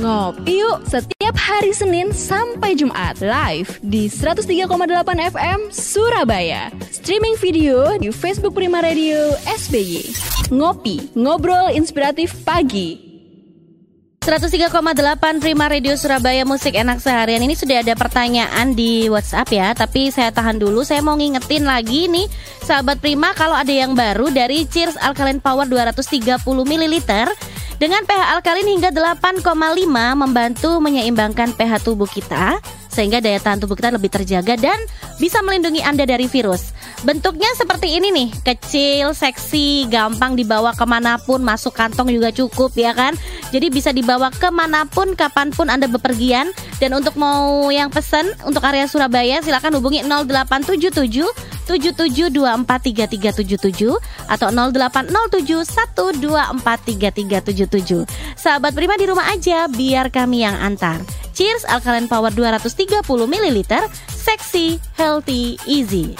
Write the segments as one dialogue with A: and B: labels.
A: Ngopi yuk setiap hari Senin sampai Jumat live di 103,8 FM Surabaya. Streaming video di Facebook Prima Radio SBY. Ngopi, ngobrol inspiratif pagi.
B: 103,8 Prima Radio Surabaya Musik Enak Seharian ini sudah ada pertanyaan di WhatsApp ya Tapi saya tahan dulu, saya mau ngingetin lagi nih Sahabat Prima kalau ada yang baru dari Cheers Alkaline Power 230 ml dengan pH alkalin hingga 8,5 membantu menyeimbangkan pH tubuh kita sehingga daya tahan tubuh kita lebih terjaga dan bisa melindungi Anda dari virus. Bentuknya seperti ini nih, kecil, seksi, gampang dibawa ke mana pun, masuk kantong juga cukup ya kan. Jadi bisa dibawa ke mana pun, kapan pun Anda bepergian. Dan untuk mau yang pesan untuk area Surabaya silakan hubungi 0877 77243377 atau 080712433377. Sahabat Prima di rumah aja, biar kami yang antar. Cheers Alkaline Power 230 ml, seksi, healthy, easy.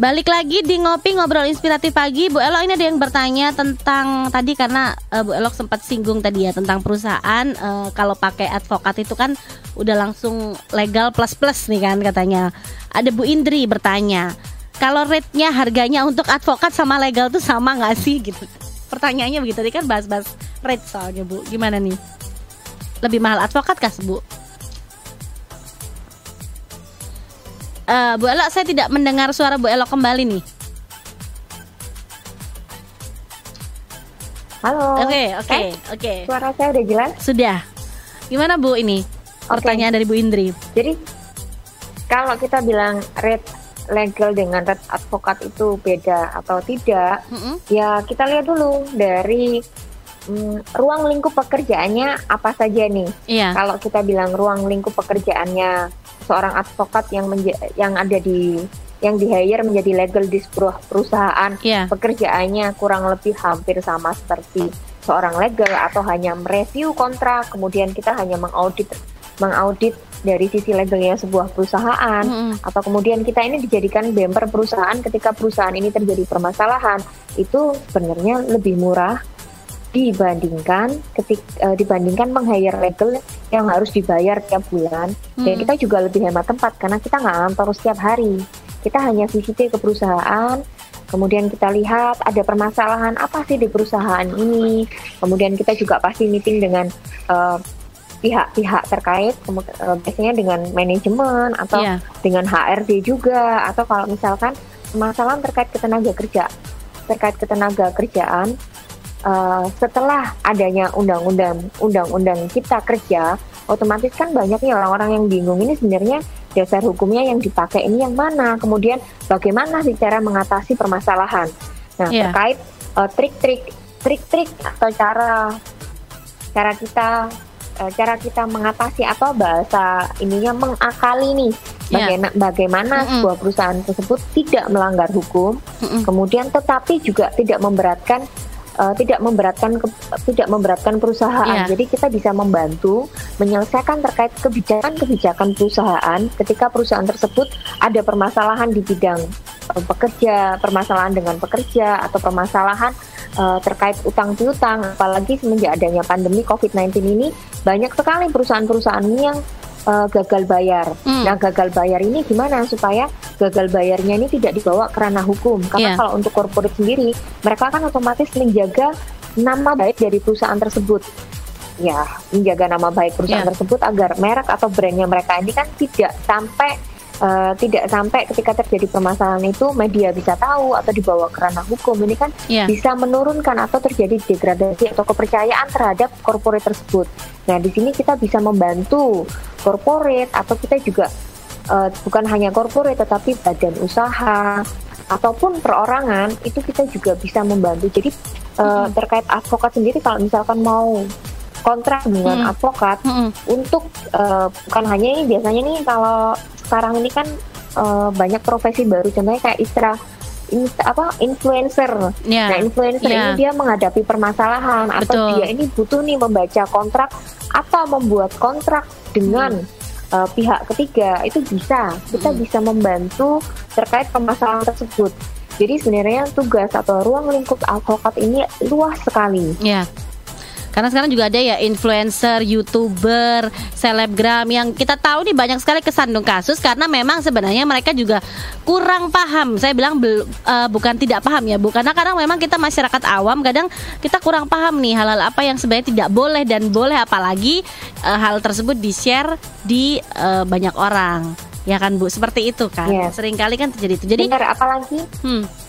B: Balik lagi di ngopi ngobrol inspiratif pagi, Bu Elok ini ada yang bertanya tentang tadi karena uh, Bu Elok sempat singgung tadi ya tentang perusahaan uh, kalau pakai advokat itu kan udah langsung legal plus plus nih kan katanya. Ada Bu Indri bertanya, kalau rate-nya harganya untuk advokat sama legal tuh sama nggak sih gitu? Pertanyaannya begitu tadi kan bahas-bahas rate soalnya Bu. Gimana nih? Lebih mahal advokat kah Bu? Uh, Bu Elok, saya tidak mendengar suara Bu Elok kembali nih.
C: Halo.
B: Oke, okay, oke, okay,
C: eh,
B: oke. Okay.
C: Suara saya udah jelas?
B: Sudah. Gimana Bu ini? Pertanyaan okay. dari Bu Indri.
C: Jadi kalau kita bilang rate legal dengan rate advokat itu beda atau tidak, mm -hmm. ya kita lihat dulu dari mm, ruang lingkup pekerjaannya apa saja nih.
B: Iya.
C: Kalau kita bilang ruang lingkup pekerjaannya seorang advokat yang yang ada di yang di hire menjadi legal di sebuah perusahaan
B: yeah.
C: pekerjaannya kurang lebih hampir sama seperti seorang legal atau hanya mereview kontrak kemudian kita hanya mengaudit mengaudit dari sisi legalnya sebuah perusahaan mm -hmm. atau kemudian kita ini dijadikan bumper perusahaan ketika perusahaan ini terjadi permasalahan itu sebenarnya lebih murah dibandingkan ketik uh, dibandingkan meng-hire legal yang harus dibayar tiap bulan hmm. dan kita juga lebih hemat tempat karena kita nggak ngantor setiap hari kita hanya visit ke perusahaan kemudian kita lihat ada permasalahan apa sih di perusahaan ini kemudian kita juga pasti meeting dengan eh, pihak-pihak terkait uh, biasanya dengan manajemen atau yeah. dengan HRD juga atau kalau misalkan permasalahan terkait ketenaga kerja terkait ketenaga kerjaan uh, setelah adanya undang-undang undang-undang cipta kerja otomatis kan banyaknya orang-orang yang bingung ini sebenarnya dasar hukumnya yang dipakai ini yang mana kemudian bagaimana sih cara mengatasi permasalahan nah yeah. terkait uh, trik-trik trik-trik atau cara cara kita uh, cara kita mengatasi atau bahasa ininya mengakali nih yeah. bagaimana, bagaimana mm -hmm. sebuah perusahaan tersebut tidak melanggar hukum mm -hmm. kemudian tetapi juga tidak memberatkan uh, tidak memberatkan ke, tidak memberatkan perusahaan. Yeah. Jadi kita bisa membantu menyelesaikan terkait kebijakan-kebijakan perusahaan ketika perusahaan tersebut ada permasalahan di bidang uh, pekerja, permasalahan dengan pekerja atau permasalahan uh, terkait utang piutang apalagi semenjak adanya pandemi COVID-19 ini banyak sekali perusahaan-perusahaan yang uh, gagal bayar. Hmm. Nah, gagal bayar ini gimana supaya gagal bayarnya ini tidak dibawa ke ranah hukum? Karena yeah. kalau untuk corporate sendiri, mereka kan otomatis menjaga nama baik dari perusahaan tersebut. Ya, menjaga nama baik perusahaan yeah. tersebut agar merek atau brandnya mereka ini kan tidak sampai uh, tidak sampai ketika terjadi permasalahan itu media bisa tahu atau dibawa ke ranah hukum ini kan yeah. bisa menurunkan atau terjadi degradasi atau kepercayaan terhadap corporate tersebut. Nah di sini kita bisa membantu corporate atau kita juga uh, bukan hanya corporate tetapi badan usaha ataupun perorangan itu kita juga bisa membantu. Jadi uh, hmm. terkait advokat sendiri kalau misalkan mau kontrak dengan hmm. advokat hmm. untuk uh, bukan hanya ini biasanya nih kalau sekarang ini kan uh, banyak profesi baru contohnya kayak istilah in, apa influencer. Yeah. Nah, influencer yeah. ini dia menghadapi permasalahan Betul. atau dia ini butuh nih membaca kontrak atau membuat kontrak dengan hmm. uh, pihak ketiga itu bisa kita hmm. bisa membantu terkait permasalahan tersebut Jadi sebenarnya tugas atau ruang lingkup advokat ini luas sekali.
B: Ya. Karena sekarang juga ada ya influencer, youtuber, selebgram yang kita tahu nih banyak sekali kesandung kasus karena memang sebenarnya mereka juga kurang paham. Saya bilang uh, bukan tidak paham ya, bukan karena kadang memang kita masyarakat awam kadang kita kurang paham nih hal-hal apa yang sebenarnya tidak boleh dan boleh apalagi uh, hal tersebut di-share di uh, banyak orang. Ya kan Bu, seperti itu kan. Yeah. Sering kali kan terjadi itu. Jadi
C: Benar, apalagi hmm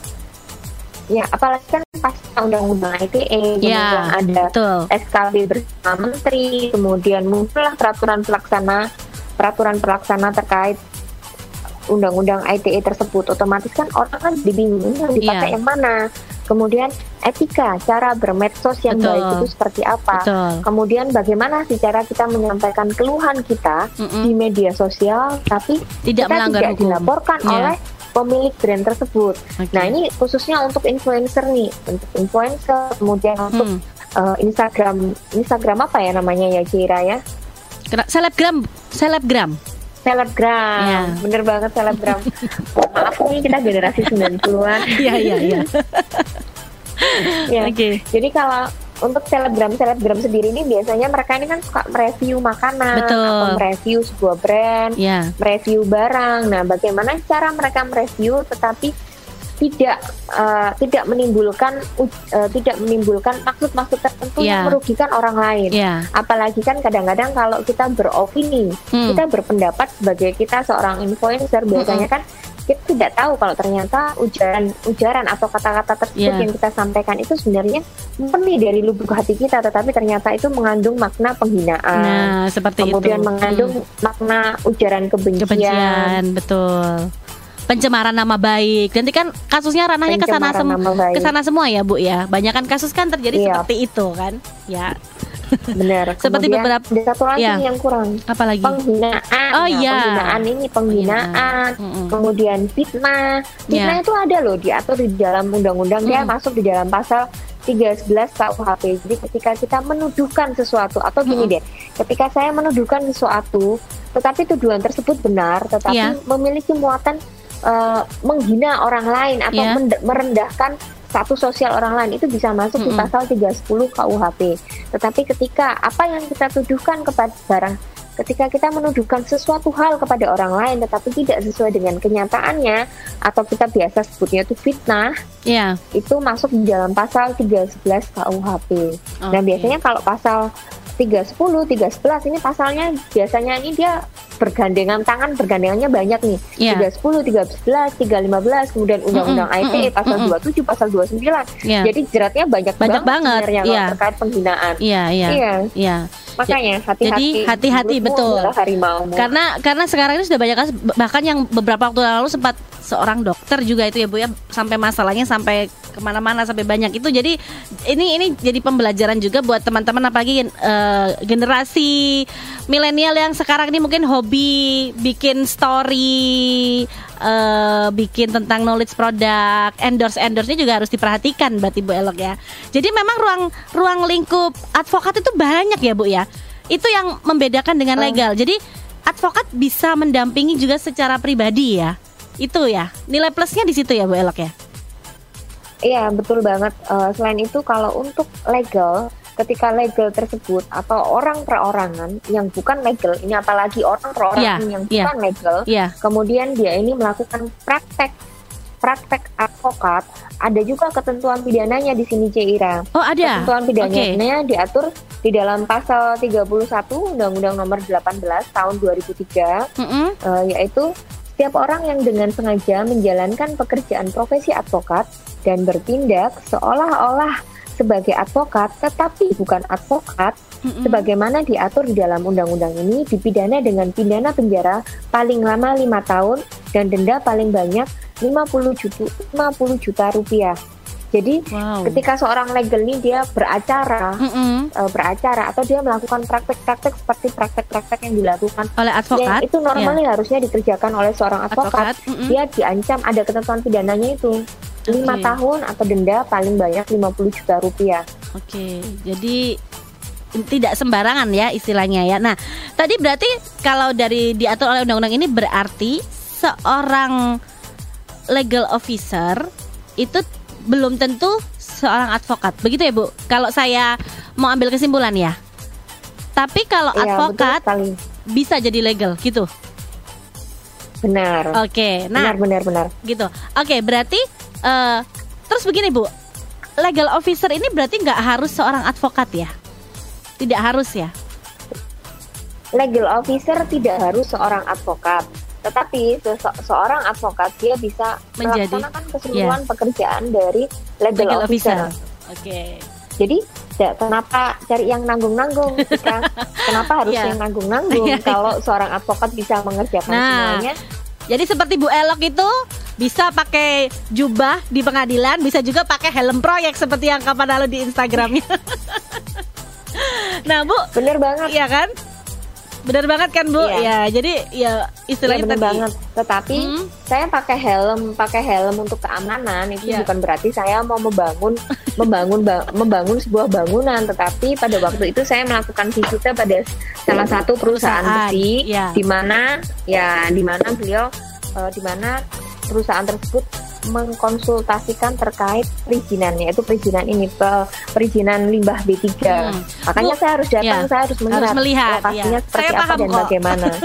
C: Ya, apalagi kan pas undang-undang ITE,
B: ya,
C: ada betul. SKB bersama menteri, kemudian muncullah peraturan pelaksana peraturan pelaksana terkait undang-undang ITE tersebut otomatis kan orang kan dibingung yang dipakai ya. yang mana kemudian etika cara bermedsos yang Betul. baik itu seperti apa Betul. kemudian bagaimana sih cara kita menyampaikan keluhan kita mm -mm. di media sosial tapi
B: tidak kita tidak
C: hukum. dilaporkan yeah. oleh pemilik brand tersebut. Okay. Nah ini khususnya untuk influencer nih, untuk influencer, kemudian hmm. untuk uh, Instagram, Instagram apa ya namanya ya Kira ya?
B: Selebgram, selebgram.
C: Selebgram, ya. bener banget selebgram. Maaf nih kita generasi 90-an.
B: Iya iya iya.
C: ya. Oke. Jadi kalau untuk selebgram selebgram sendiri ini biasanya mereka ini kan suka mereview makanan
B: Betul.
C: atau mereview sebuah brand,
B: yeah.
C: mereview barang. Nah, bagaimana cara mereka mereview tetapi tidak uh, tidak menimbulkan uh, tidak menimbulkan maksud-maksud tertentu yeah. yang merugikan orang lain.
B: Yeah.
C: Apalagi kan kadang-kadang kalau kita beropini, hmm. kita berpendapat sebagai kita seorang influencer biasanya hmm. kan kita tidak tahu kalau ternyata ujaran-ujaran atau kata-kata tersebut yeah. yang kita sampaikan itu sebenarnya murni dari lubuk hati kita, tetapi ternyata itu mengandung makna penghinaan.
B: Nah, seperti
C: kemudian
B: itu.
C: mengandung hmm. makna ujaran kebencian.
B: Kebencian, betul. Pencemaran nama baik. Nanti kan kasusnya ranahnya ke sana semua, ke sana semua ya, Bu ya. Banyak kan kasus kan terjadi yeah. seperti itu kan. Ya.
C: Benar.
B: Seperti beberapa
C: ada satu lagi ya. yang kurang.
B: Apalagi?
C: Penghinaan.
B: Oh iya.
C: Penghinaan ini penghinaan. Oh, Kemudian fitnah. Fitnah ya. itu ada loh diatur di dalam undang-undang. Dia masuk di dalam pasal 311 KUHP. Jadi ketika kita menuduhkan sesuatu atau gini deh, ketika saya menuduhkan sesuatu, tetapi tuduhan tersebut benar, tetapi ya. memiliki muatan uh, menghina orang lain atau ya. merendahkan satu sosial orang lain itu bisa masuk mm -hmm. di pasal 310 KUHP. Tetapi ketika apa yang kita tuduhkan kepada barang ketika kita menuduhkan sesuatu hal kepada orang lain tetapi tidak sesuai dengan kenyataannya atau kita biasa sebutnya itu fitnah,
B: yeah.
C: itu masuk di dalam pasal 311 KUHP. Okay. Nah, biasanya kalau pasal 310, 311 ini pasalnya biasanya ini dia bergandengan tangan, bergandengannya banyak nih. Yeah. 310, 311, 315, kemudian Undang-Undang mm -mm, ITE mm -mm, pasal mm -mm. 27, pasal 29. Yeah. Jadi jeratnya banyak,
B: banyak banget, banget.
C: yeah. terkait penghinaan.
B: Iya, iya. Iya.
C: Makanya hati-hati.
B: Jadi hati-hati betul. Karena karena sekarang ini sudah banyak kasus bahkan yang beberapa waktu lalu sempat seorang dokter juga itu ya Bu ya sampai masalahnya sampai ke mana-mana sampai banyak itu jadi ini ini jadi pembelajaran juga buat teman-teman apalagi uh, generasi milenial yang sekarang ini mungkin hobi bikin story uh, bikin tentang knowledge produk endorse endorse-nya juga harus diperhatikan buat Ibu Elok ya. Jadi memang ruang ruang lingkup advokat itu banyak ya Bu ya. Itu yang membedakan dengan legal. Jadi advokat bisa mendampingi juga secara pribadi ya. Itu ya. Nilai plusnya di situ ya Bu Elok ya?
C: Iya betul banget. Uh, selain itu kalau untuk legal, ketika legal tersebut atau orang perorangan yang bukan legal, ini apalagi orang perorangan yeah, yang yeah, bukan legal,
B: yeah.
C: kemudian dia ini melakukan praktek praktek advokat, ada juga ketentuan pidananya di sini Cira.
B: Oh ada.
C: Ketentuan pidananya okay. diatur di dalam pasal 31 Undang-Undang Nomor 18 Tahun 2003, mm -hmm. uh, yaitu setiap orang yang dengan sengaja menjalankan pekerjaan profesi advokat dan bertindak seolah-olah sebagai advokat tetapi bukan advokat mm-hmm. sebagaimana diatur di dalam undang-undang ini dipidana dengan pidana penjara paling lama lima tahun dan denda paling banyak 50 juta 50 juta rupiah. Jadi wow. ketika seorang legal ini dia beracara, mm -hmm. uh, beracara atau dia melakukan praktek-praktek seperti praktek-praktek yang dilakukan
B: oleh advokat,
C: itu normalnya yeah. harusnya dikerjakan oleh seorang advokat. advokat. Mm -hmm. Dia diancam ada ketentuan pidananya itu lima okay. tahun atau denda paling banyak 50 juta rupiah.
B: Oke, okay. jadi tidak sembarangan ya istilahnya ya. Nah, tadi berarti kalau dari diatur oleh undang-undang ini berarti seorang legal officer itu belum tentu seorang advokat. Begitu ya, Bu? Kalau saya mau ambil kesimpulan ya. Tapi kalau
C: Iya,
B: advokat bisa jadi legal gitu.
C: Benar.
B: Oke. Nah,
C: benar, benar, benar.
B: gitu. Oke, berarti eh terus begini, Bu. Legal officer ini berarti nggak harus seorang advokat ya? Tidak harus ya?
C: Legal officer tidak harus seorang advokat, tetapi se- seorang advokat dia bisa
B: Menjadi-
C: melaksanakan keseluruhan pekerjaan dari legal,
B: Legal
C: officer.
B: officer. Oke.
C: Jadi ya, kenapa cari yang nanggung-nanggung? Kenapa harus
B: Iya.
C: yang nanggung-nanggung
B: Iya, iya.
C: kalau seorang advokat bisa mengerjakan
B: Nah.
C: semuanya?
B: Jadi seperti Bu Elok itu bisa pakai jubah di pengadilan, bisa juga pakai helm proyek seperti yang kapan lalu di Instagramnya. nah, Bu,
C: Bener banget.
B: iya kan? Bener banget kan, Bu?
C: Iya.
B: Ya, jadi ya
C: Iya
B: istilahnya
C: bener
B: tadi.
C: banget. Tetapi
B: Hmm.
C: saya pakai helm, pakai helm untuk keamanan itu
B: Iya.
C: bukan berarti saya mau membangun membangun ba- membangun sebuah bangunan, tetapi pada waktu itu saya melakukan visita pada salah satu perusahaan
B: Perusahaan,
C: besi
B: iya.
C: di mana ya di mana beliau eh, di mana perusahaan tersebut mengkonsultasikan terkait perizinannya itu perizinan ini pe- perizinan limbah B3.
B: Hmm.
C: Makanya
B: Bu,
C: saya harus datang,
B: ya,
C: saya harus melihat,
B: melihat,
C: lokasinya
B: iya.
C: seperti
B: Saya
C: apa
B: paham
C: dan
B: kok.
C: bagaimana.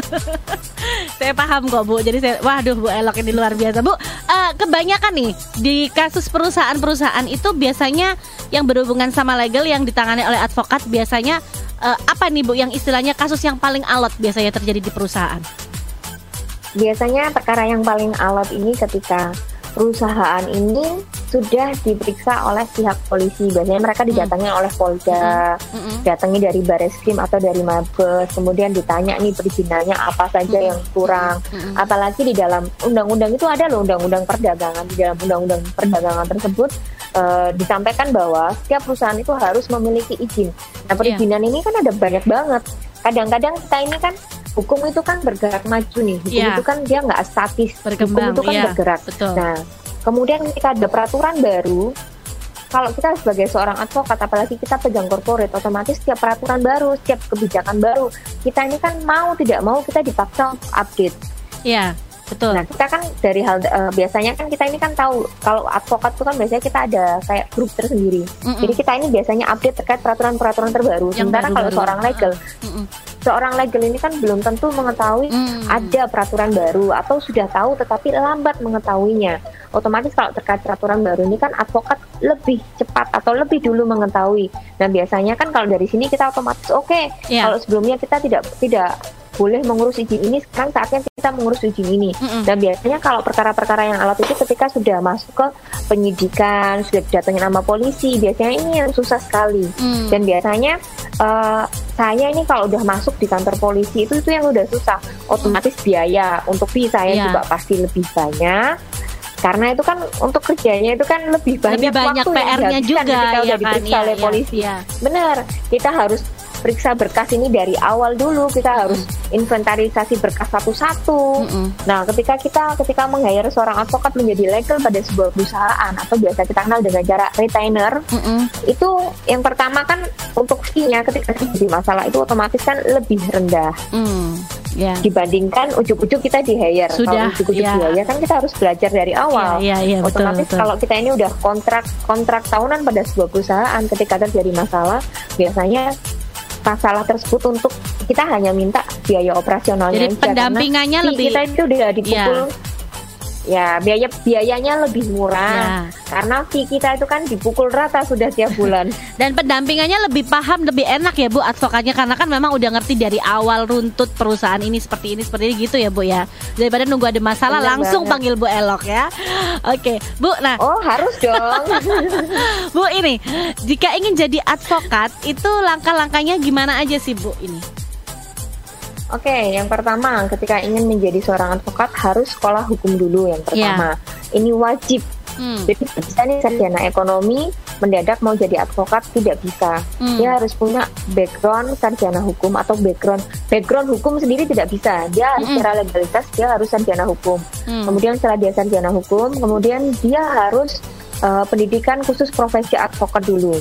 B: Saya paham kok Bu. Jadi saya, waduh Bu Elok ini luar biasa Bu. eh, kebanyakan nih di kasus perusahaan-perusahaan itu biasanya yang berhubungan sama legal yang ditangani oleh advokat biasanya eh, apa nih Bu yang istilahnya kasus yang paling alot biasanya terjadi di perusahaan?
C: Biasanya perkara yang paling alot ini ketika perusahaan ini sudah diperiksa oleh pihak polisi. Biasanya mereka didatangi oleh Polda,
B: Mm-mm.
C: datangi dari Bareskrim atau dari Mabes, kemudian ditanya nih perizinannya apa saja yang kurang.
B: Mm-mm.
C: Apalagi di dalam undang-undang itu ada loh undang-undang perdagangan. Di dalam undang-undang perdagangan tersebut eh, disampaikan bahwa setiap perusahaan itu harus memiliki izin. Nah, perizinan ini kan ada banyak banget. Kadang-kadang kita ini kan hukum itu kan bergerak maju nih. Hukum
B: Iya.
C: itu kan dia nggak statis.
B: Berkembang,
C: hukum itu kan
B: iya.
C: bergerak.
B: Betul.
C: Nah, kemudian ketika ada peraturan baru, kalau kita sebagai seorang advokat, apalagi kita pegang corporate, otomatis setiap peraturan baru, setiap kebijakan baru, kita ini kan mau tidak mau kita dipaksa update.
B: Iya, betul.
C: Nah, kita kan dari hal eh, biasanya kan kita ini kan tahu kalau advokat itu kan biasanya kita ada kayak grup tersendiri.
B: Mm-mm.
C: Jadi kita ini biasanya update terkait peraturan-peraturan terbaru.
B: Yang
C: Sementara kalau seorang legal,
B: Mm-mm.
C: Seorang legal ini kan belum tentu mengetahui
B: Mm.
C: ada peraturan baru atau sudah tahu tetapi lambat mengetahuinya. Otomatis kalau terkait peraturan baru ini kan advokat lebih cepat atau lebih dulu mengetahui. Nah biasanya kan kalau dari sini kita otomatis oke.
B: Iya.
C: Kalau sebelumnya kita tidak tidak boleh mengurus izin ini, sekarang saatnya kita mengurus izin ini.
B: Mm-mm.
C: Dan biasanya kalau perkara-perkara yang alat itu ketika sudah masuk ke penyidikan, sudah didatangi nama polisi, biasanya ini yang susah sekali.
B: Mm.
C: Dan biasanya eh, saya ini kalau udah masuk di kantor polisi itu itu yang udah susah. Otomatis biaya untuk fee saya
B: Iya.
C: juga pasti lebih banyak. Karena itu kan untuk kerjanya itu kan lebih banyak,
B: Lebih banyak PR-nya juga ya kan.
C: diperiksa
B: Iya,
C: oleh
B: iya,
C: polisi.
B: iya.
C: Benar, kita harus periksa berkas ini dari awal dulu. Kita harus inventarisasi berkas satu-satu. Nah, ketika kita ketika meng-hire seorang advokat menjadi legal pada sebuah perusahaan atau biasa kita kenal dengan cara retainer,
B: Mm-mm.
C: itu yang pertama kan untuk fee-nya ketika terjadi masalah itu otomatis kan lebih rendah
B: Mm. Ya.
C: dibandingkan ujuk-ujuk kita di hire.
B: Sudah,
C: Kalau ujuk-ujuk
B: ya.
C: di hire kan kita harus belajar dari awal.
B: Iya, iya, betul,
C: otomatis
B: betul.
C: kalau kita ini udah kontrak kontrak tahunan pada sebuah perusahaan ketika terjadi masalah, biasanya masalah tersebut untuk kita hanya minta biaya operasionalnya
B: Jadi
C: aja,
B: pendampingannya lebih-
C: kita itu udah dipukul ya biaya biayanya lebih murah
B: Ya.
C: karena fee kita itu kan dipukul rata sudah tiap bulan
B: Dan pendampingannya lebih paham, lebih enak ya Bu advokatnya karena kan memang udah ngerti dari awal runtut perusahaan ini seperti ini seperti ini gitu ya Bu ya. Daripada nunggu ada masalah
C: Benar
B: langsung
C: banget.
B: panggil Bu Elok ya. Oke, Bu. Nah,
C: Oh harus dong.
B: Bu ini jika ingin jadi advokat itu langkah-langkahnya gimana aja sih Bu ini?
C: Oke, yang pertama ketika ingin menjadi seorang advokat harus sekolah hukum dulu yang pertama. Ini wajib.
B: Hmm.
C: Jadi bisa nih sarjana ekonomi mendadak mau jadi advokat tidak bisa.
B: Hmm.
C: Dia harus punya background sarjana hukum atau background background hukum sendiri tidak bisa. Dia harus
B: Mm-mm.
C: secara legalitas dia harus sarjana hukum.
B: Hmm.
C: Kemudian setelah dia sarjana hukum, kemudian dia harus eh, pendidikan khusus profesi advokat dulu.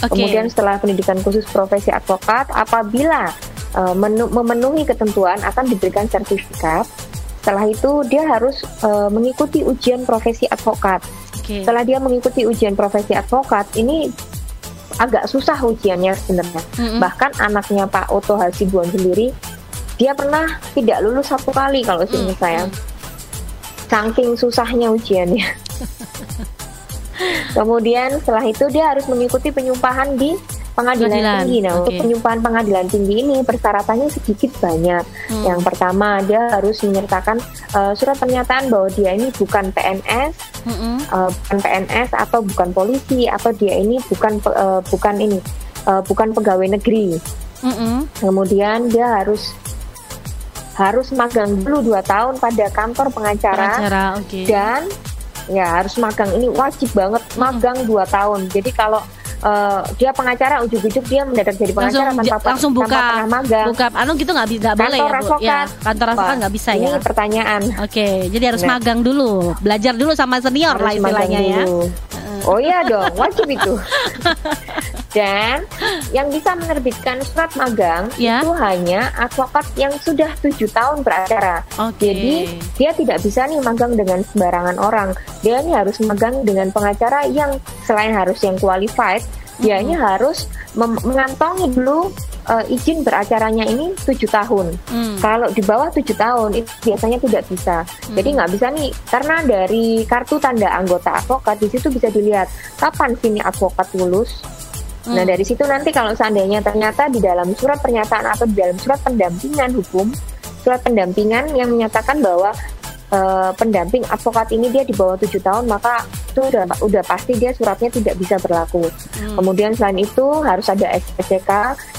B: Oke.
C: Kemudian setelah pendidikan khusus profesi advokat, apabila uh, menu- memenuhi ketentuan akan diberikan sertifikat. Setelah itu dia harus uh, mengikuti ujian profesi advokat. Okay. Setelah dia mengikuti ujian profesi advokat, ini agak susah ujiannya sebenarnya. Mm -hmm. Bahkan anaknya Pak Oto Hasibuan sendiri, dia pernah tidak lulus satu kali kalau mm -hmm. saya. Saking susahnya ujiannya. Kemudian setelah itu dia harus mengikuti penyumpahan di pengadilan, pengadilan. tinggi. Nah, okay. untuk penyumpahan pengadilan tinggi ini persyaratannya sedikit banyak. Hmm. Yang pertama, dia harus menyertakan uh, surat pernyataan bahwa dia ini bukan PNS, hmm. uh, bukan PNS atau bukan polisi atau dia ini bukan uh, bukan ini uh, bukan pegawai negeri. Hmm. Kemudian dia harus harus magang dulu dua tahun pada kantor pengacara, pengacara okay. dan ya harus magang ini wajib banget magang dua tahun. Jadi kalau uh, dia pengacara ujuk-ujuk dia mendadak jadi pengacara
B: langsung,
C: tanpa
B: langsung buka tanpa pernah magang. Buka anu gitu nggak bisa boleh ya, Bu. Ya, kantor avokat nggak bisa
C: ini
B: ya.
C: Ini pertanyaan.
B: Oke, okay, jadi harus nah. magang dulu, belajar dulu sama senior harus lah istilahnya ya.
C: Oh iya dong, wajib itu. Dan yang bisa menerbitkan surat magang ya? itu hanya advokat yang sudah tujuh tahun beracara. Okay. Jadi dia tidak bisa nih magang dengan sembarangan orang. Dia ini harus magang dengan pengacara yang selain harus yang qualified, dia ini harus mengantongi dulu uh, izin beracaranya ini tujuh tahun. Hmm. Kalau di bawah tujuh tahun itu biasanya tidak bisa. Hmm. Jadi nggak bisa nih karena dari kartu tanda anggota advokat di situ bisa dilihat kapan sini advokat lulus, Hmm. Nah dari situ nanti kalau seandainya ternyata di dalam surat pernyataan atau di dalam surat pendampingan hukum, surat pendampingan yang menyatakan bahwa uh, pendamping advokat ini dia di bawah tujuh tahun, maka itu udah udah pasti dia suratnya tidak bisa berlaku. Hmm. Kemudian selain itu harus ada SPCK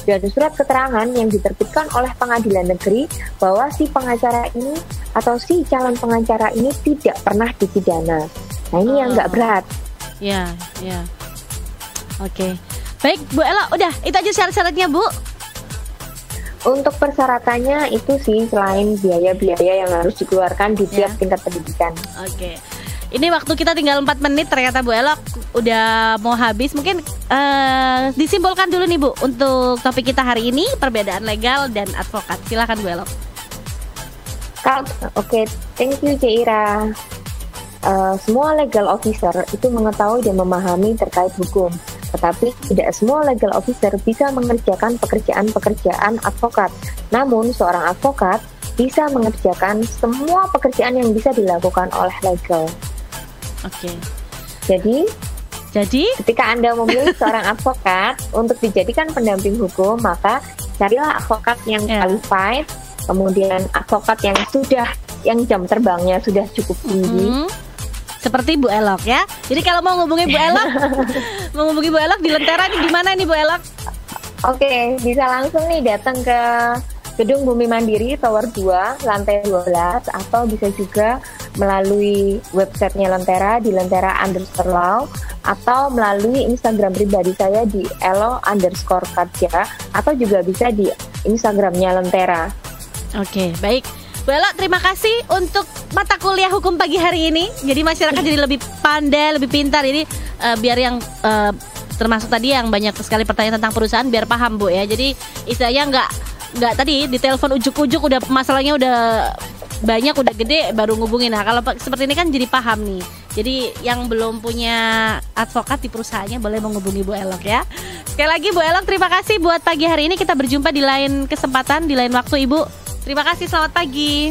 C: dan surat keterangan yang diterbitkan oleh pengadilan negeri bahwa si pengacara ini atau si calon pengacara ini tidak pernah dipidana. Nah ini oh. yang nggak berat.
B: Ya, ya. Oke. Okay. Baik, Bu Ella, udah itu aja syarat-syaratnya, Bu.
C: Untuk persyaratannya itu sih selain biaya-biaya yang harus dikeluarkan di tiap ya. tingkat pendidikan.
B: Oke. Ini waktu kita tinggal 4 menit ternyata Bu Ella udah mau habis. Mungkin uh, disimpulkan dulu nih Bu untuk topik kita hari ini perbedaan legal dan advokat. Silakan Bu Ella.
C: Oke, okay. thank you Ceira. Uh, semua legal officer itu mengetahui dan memahami terkait hukum tetapi tidak semua legal officer bisa mengerjakan pekerjaan-pekerjaan advokat. Namun, seorang advokat bisa mengerjakan semua pekerjaan yang bisa dilakukan oleh legal.
B: Oke. Okay.
C: Jadi,
B: jadi
C: ketika Anda memilih seorang advokat untuk dijadikan pendamping hukum, maka carilah advokat yang yeah. qualified, kemudian advokat yang sudah yang jam terbangnya sudah cukup tinggi. Mm -hmm
B: seperti Bu Elok ya. Jadi kalau mau ngubungi Bu Elok, mau ngubungi Bu Elok di Lentera nih di mana nih Bu Elok?
C: Oke, bisa langsung nih datang ke Gedung Bumi Mandiri Tower 2 lantai 12 atau bisa juga melalui websitenya Lentera di lentera underscore law atau melalui Instagram pribadi saya di elo underscore kerja atau juga bisa di Instagramnya Lentera.
B: Oke, baik. Elo, terima kasih untuk mata kuliah hukum pagi hari ini. Jadi masyarakat jadi lebih pandai, lebih pintar. Ini uh, biar yang uh, termasuk tadi yang banyak sekali pertanyaan tentang perusahaan biar paham Bu ya. Jadi istilahnya nggak nggak tadi di telepon ujuk-ujuk udah masalahnya udah banyak udah gede baru ngubungin. Nah kalau seperti ini kan jadi paham nih. Jadi yang belum punya advokat di perusahaannya boleh menghubungi Bu Elok ya. Sekali lagi Bu Elok terima kasih buat pagi hari ini kita berjumpa di lain kesempatan di lain waktu Ibu. Terima kasih, selamat pagi.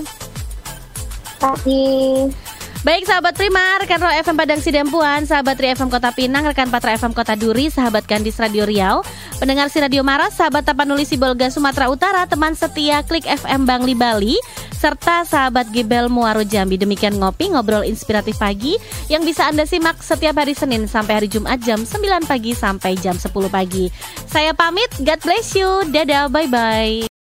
C: Pagi.
B: Baik sahabat Prima, rekan Ro FM Padang Sidempuan, sahabat Tri FM Kota Pinang, rekan Patra FM Kota Duri, sahabat Kandis Radio Riau, pendengar si Radio Maras, sahabat Tapanuli Sibolga Sumatera Utara, teman setia Klik FM Bangli Bali, serta sahabat Gibel Muaro Jambi. Demikian ngopi ngobrol inspiratif pagi yang bisa Anda simak setiap hari Senin sampai hari Jumat jam 9 pagi sampai jam 10 pagi. Saya pamit, God bless you. Dadah, bye-bye.